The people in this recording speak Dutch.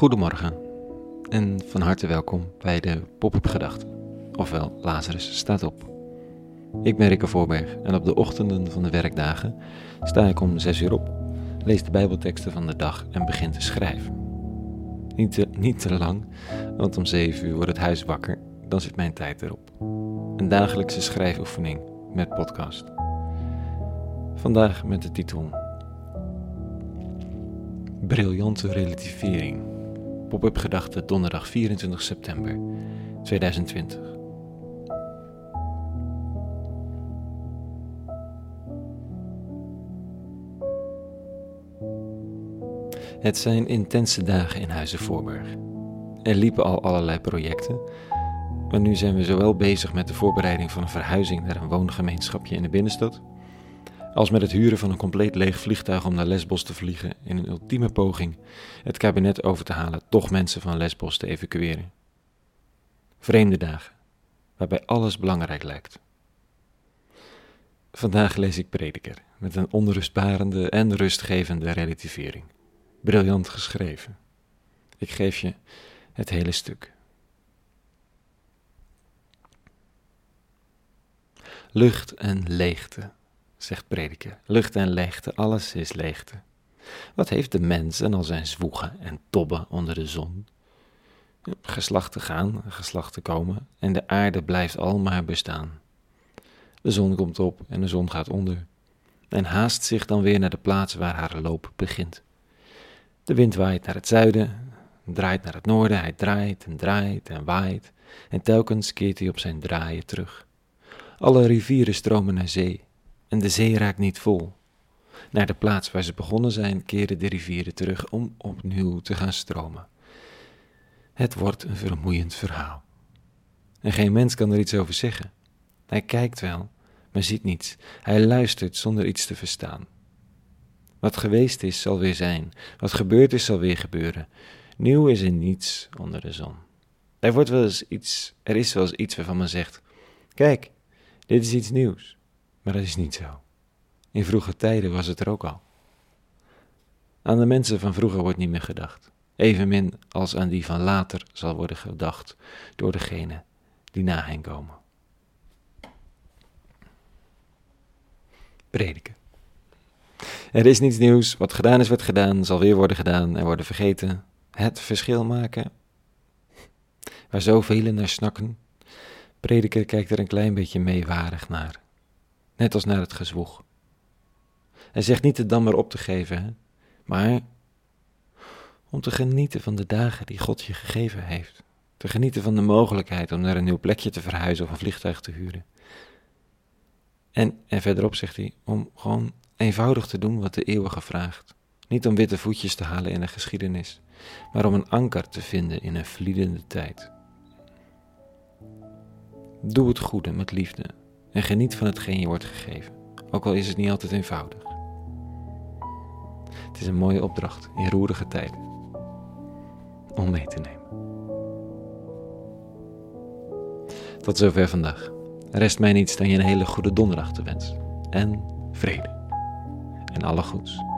Goedemorgen en van harte welkom bij de Pop-up Gedachten, ofwel Lazarus staat op. Ik ben Rikke Voorberg en op de ochtenden van de werkdagen sta ik om 6 uur op, lees de Bijbelteksten van de dag en begin te schrijven. Niet te, niet te lang, want om 7 uur wordt het huis wakker, dan zit mijn tijd erop. Een dagelijkse schrijfoefening met podcast. Vandaag met de titel Briljante relativering. Pop-up gedachte donderdag 24 september 2020. Het zijn intense dagen in Huizen Voorburg. Er liepen al allerlei projecten, maar nu zijn we zowel bezig met de voorbereiding van een verhuizing naar een woongemeenschapje in de binnenstad, als met het huren van een compleet leeg vliegtuig om naar Lesbos te vliegen in een ultieme poging het kabinet over te halen toch mensen van Lesbos te evacueren. Vreemde dagen, waarbij alles belangrijk lijkt. Vandaag lees ik Prediker met een onrustbarende en rustgevende relativering. Briljant geschreven. Ik geef je het hele stuk. Lucht en leegte zegt prediker. Lucht en leegte, alles is leegte. Wat heeft de mens en al zijn zwoegen en tobben onder de zon? Geslachten gaan, geslachten komen en de aarde blijft al maar bestaan. De zon komt op en de zon gaat onder en haast zich dan weer naar de plaats waar haar loop begint. De wind waait naar het zuiden, draait naar het noorden, hij draait en draait en waait en telkens keert hij op zijn draaien terug. Alle rivieren stromen naar zee en de zee raakt niet vol. Naar de plaats waar ze begonnen zijn, keren de rivieren terug om opnieuw te gaan stromen. Het wordt een vermoeiend verhaal. En geen mens kan er iets over zeggen. Hij kijkt wel, maar ziet niets. Hij luistert zonder iets te verstaan. Wat geweest is, zal weer zijn. Wat gebeurd is, zal weer gebeuren. Nieuw is er niets onder de zon. Er, wordt wel eens iets, er is wel eens iets waarvan men zegt: Kijk, dit is iets nieuws. Maar dat is niet zo. In vroege tijden was het er ook al. Aan de mensen van vroeger wordt niet meer gedacht, evenmin als aan die van later zal worden gedacht door degene die na hen komen. Prediken. Er is niets nieuws, wat gedaan is, wordt gedaan, zal weer worden gedaan en worden vergeten. Het verschil maken, waar zoveel naar snakken. Prediker kijkt er een klein beetje meewarig naar net als naar het gezwoeg. Hij zegt niet het dan maar op te geven, maar om te genieten van de dagen die God je gegeven heeft. Te genieten van de mogelijkheid om naar een nieuw plekje te verhuizen of een vliegtuig te huren. En, en verderop zegt hij, om gewoon eenvoudig te doen wat de eeuwige vraagt. Niet om witte voetjes te halen in de geschiedenis, maar om een anker te vinden in een vliedende tijd. Doe het goede met liefde en geniet van hetgeen je wordt gegeven, ook al is het niet altijd eenvoudig. Het is een mooie opdracht in roerige tijden om mee te nemen. Tot zover vandaag. Rest mij niets dan je een hele goede donderdag te wensen. En vrede. En alle goeds.